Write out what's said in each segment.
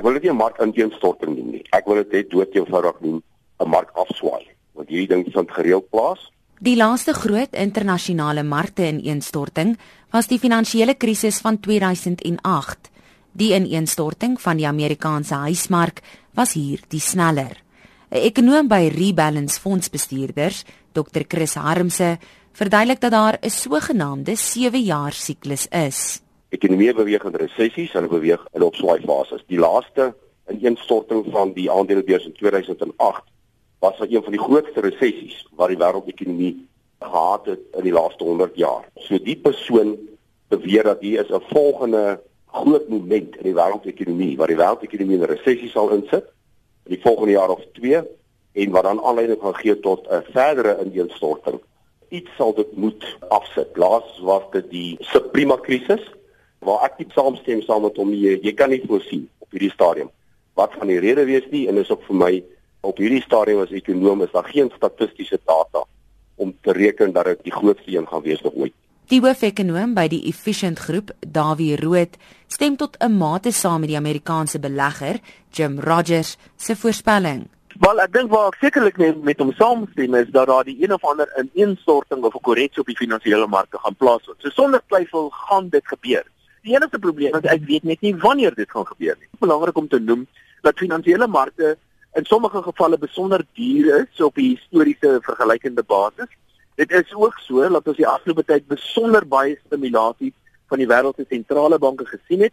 Ek wil dit nie 'n markineenstorting noem nie. Ek wil dit net dood eenvoudig noem 'n markafswaai, want hierdie ding vind gereeld plaas. Die laaste groot internasionale markte ineenstorting was die finansiële krisis van 2008. Die ineenstorting van die Amerikaanse huismark was hier die sneller. 'n Ekonoom by Rebalance Fondsbestuurders, Dr. Chris Harmse, verduidelik dat daar 'n sogenaamde 7-jaar siklus is. Ekonomie beweeg in resessies en beweeg in opswaai fases. Die laaste ineenstorting van die aandelebeurs in 2008 was van een van die grootste resessies wat die wêreldekonomie gehad het in die laaste 100 jaar. So die persoon beweer dat hier is 'n volgende groot moment in die wêreldekonomie waar die wêreldekonomie in 'n resessie sal insit in die volgende jaar of 2 en wat dan aanleiding gaan gee tot 'n verdere ineenstorting. Iets sal dit moet afsit. Laas was dit die suprema krisis waar ek nie saamstem saam met hom nie. Jy kan nie voorsien op hierdie stadium wat van die rede wees nie en is ook vir my op hierdie stadium as ekonom is daar geen statistiese data om te reken dat dit die grootste een gaan wees nog ooit. Die hoofekonoom by die Efficient Groep, Dawie Rood, stem tot 'n mate saam met die Amerikaanse belegger, Jim Rogers, se voorspelling. Wel, ek dink waar ek sekerlik met, met hom saamstem is dat daar die een of ander ineenstorting of 'n korreksie op die finansiële markte gaan plaasvind. So sonder twyfel gaan dit gebeur. Die enigste probleem is ek weet net nie wanneer dit gaan gebeur nie. Belangrik om te noem dat finansiële markte in sommige gevalle besonder duur is op 'n historiese vergelykende basis. Dit is ook so dat ons die afgelope tyd besonder baie stimulasie van die wêreld se sentrale banke gesien het.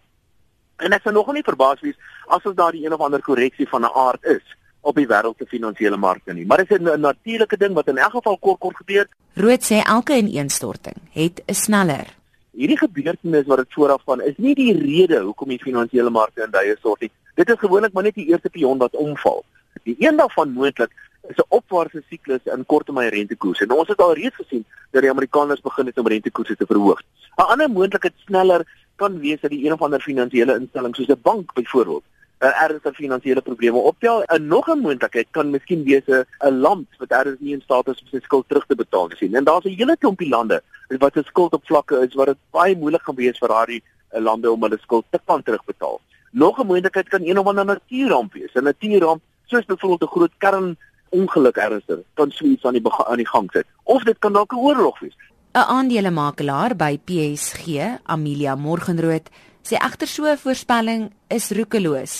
En ek sou nog nie verbaas wees as ons daar die een of ander korreksie van 'n aard is op die wêreld se finansiële markte nie. Maar dit is 'n natuurlike ding wat in elk geval kort kort gebeur. Rood sê elke ineenstorting het 'n sneller hierdie gebeurtenis wat dit vooraf van is nie die rede hoekom die finansiële markte in duie stort nie. Dit is gewoonlik maar net die eerste pion wat omval. Die een daarvan moontlik is 'n opwaartse siklus in korttermyn rentekoerse. En ons het al reeds gesien dat die Amerikaners begin het om rentekoerse te verhoog. 'n Ander moontlikheid sneller kan wees dat die een of ander finansiële instelling soos 'n bank byvoorbeeld 'n ernstige finansiële probleme optel. 'n Nog 'n moontlikheid kan miskien wees 'n land wat ergens nie in staat is om sy skuld terug te betaal nie. En daar's 'n hele klompie lande wat se skuld op vlakke is wat dit baie moeilik gaan wees vir daardie eh, lande om hulle skuld te kan terugbetaal. Nog 'n moontlikheid kan een of ander natuurramp wees. 'n Natuurramp soos byvoorbeeld 'n groot kern ongeluk ernstig kan sweet aan die aan die gang sit. Of dit kan dalk 'n oorlog wees. 'n Aandelemakelaar by PSG, Amelia Morgenrood, sê egter so 'n voorspelling is roekeloos.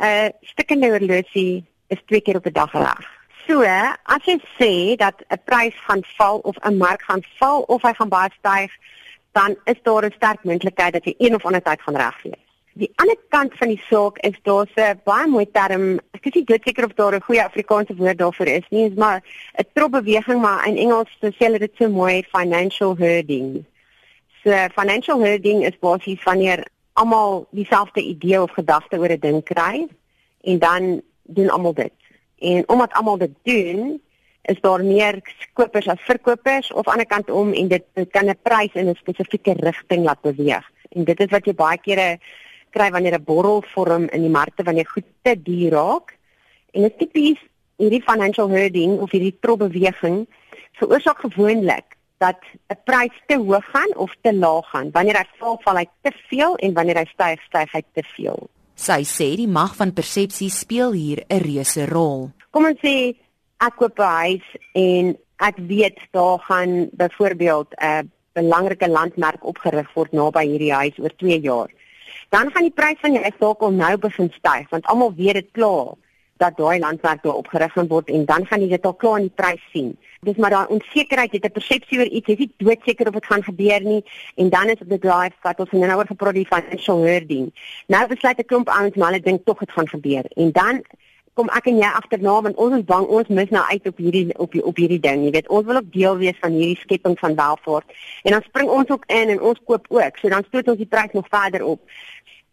'n Stikkende horlosie is twee keer op 'n dag reg. So, as jy sê dat 'n prys gaan val of 'n mark gaan val of hy gaan baie styg, dan is daar 'n sterk moontlikheid dat jy een of ander tyd gaan reg wees. Die ander kant van die saak is daar 'n baie mooi term, ek is nie seker of daar 'n goeie Afrikaanse woord daarvoor is nie, is maar 'n tropbeweging, maar in Engels sê hulle dit so mooi financial herding. So financial herding is basies wanneer almal dieselfde idee of gedagte oor 'n ding kry en dan doen almal dit. En omdat almal dit doen, is daar meer kopers as verkopers of aan die ander kant om en dit, dit kan 'n prys in 'n spesifieke rigting laat beweeg. En dit is wat jy baie kere kry wanneer 'n borrel vorm in die markte wanneer goed te duur raak. En dit tipies hierdie financial herding of hierdie tropbeweging veroorsaak gewoonlik dat 'n prys te hoog gaan of te laag gaan. Wanneer hy val, val hy te veel en wanneer hy styg, styg hy te veel. Sy sê die mag van persepsie speel hier 'n reuse rol. Kom ons sê ek koop 'n huis en ek weet daar gaan byvoorbeeld 'n belangrike landmerk opgerig word naby hierdie huis oor 2 jaar. Dan gaan die prys van die huis dalk al nou begin styg want almal weet dit klaar dat daai landwerk daar opgerig gaan word en dan gaan jy dit al klaar in die prys sien. Dis maar daai onsekerheid, jy het 'n persepsie oor iets, jy is nie doodseker of dit gaan gebeur nie en dan is dit die drive wat ons nou oor gepraat die financial herding. Nou besluit 'n klomp ouens maar hulle dink tog dit gaan gebeur en dan kom ek en jy agterna want ons is bang ons mis nou uit op hierdie op die, op hierdie ding. Jy weet, ons wil ook deel wees van hierdie skepping van welvaart en dan spring ons ook in en ons koop ook. So dan stoot ons die prys nog verder op.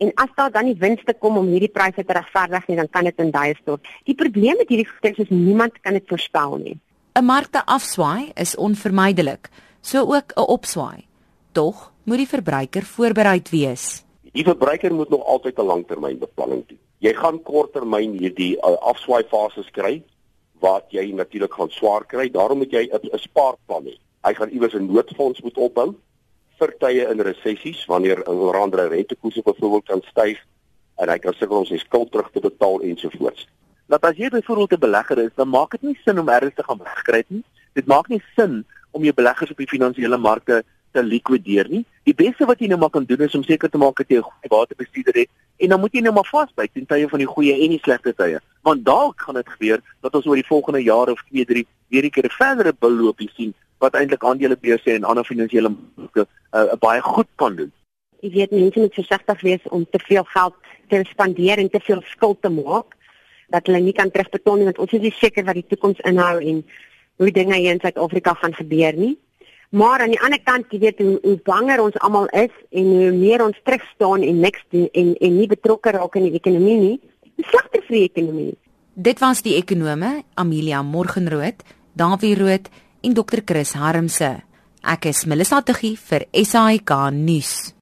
En as daar dan nie winste kom om hierdie pryse te regverdig nie, dan kan dit in duie stort. Die probleem met hierdie goederes is niemand kan dit voorspel nie. 'n Markte afswaai is onvermydelik, so ook 'n opswaai. Tog moet die verbruiker voorbereid wees. Die verbruiker moet nog altyd 'n langtermynbeplanning doen. Jy gaan korttermyn hierdie uh, afswaai fases kry wat jy natuurlik gaan swaar kry. Daarom moet jy 'n spaarplan hê. Hy gaan iewers 'n noodfonds moet opbou vir tye in resessies wanneer onder andere rentekoerse byvoorbeeld kan styg en hy kan sukkel om sy skuld terug te betaal ensovoorts. Dat as jy byvoorbeeld 'n belegger is, dan maak dit nie sin om ergens te gaan wegkry nie. Dit maak nie sin om jou beleggers op die finansiële markte te likwideer nie. Die beste wat jy nou maar kan doen is om seker te maak dat jy 'n goeie waterbestuurder het en dan moet jy nou maar vasbyt ten tye van die goeie en die slegte tye. Want dalk gaan dit gebeur dat ons oor die volgende jaar of 2, 3 weer 'n keer 'n verdere beloopie sien wat eintlik aandelebeurse en ander finansiële markte uh, baie goed kan doen. Jy weet mense moet versigtig wees om te veel geld te spandeer en te veel skuld te maak dat hulle nie kan terugbetaal nie want ons is nie seker wat die toekoms inhou en hoe dinge hier in Suid-Afrika gaan gebeur nie. Maar aan die ander kant, jy weet hoe, hoe banger ons almal is en hoe meer ons terug staan en niks doen en en nie betrokke raak in die ekonomie nie, slegter vir die ekonomie. Dit was die ekonome Amelia Morgenrood, Davie Rood en Dr Chris Harmse. Ek is Melissa Tuggie vir SAK nuus.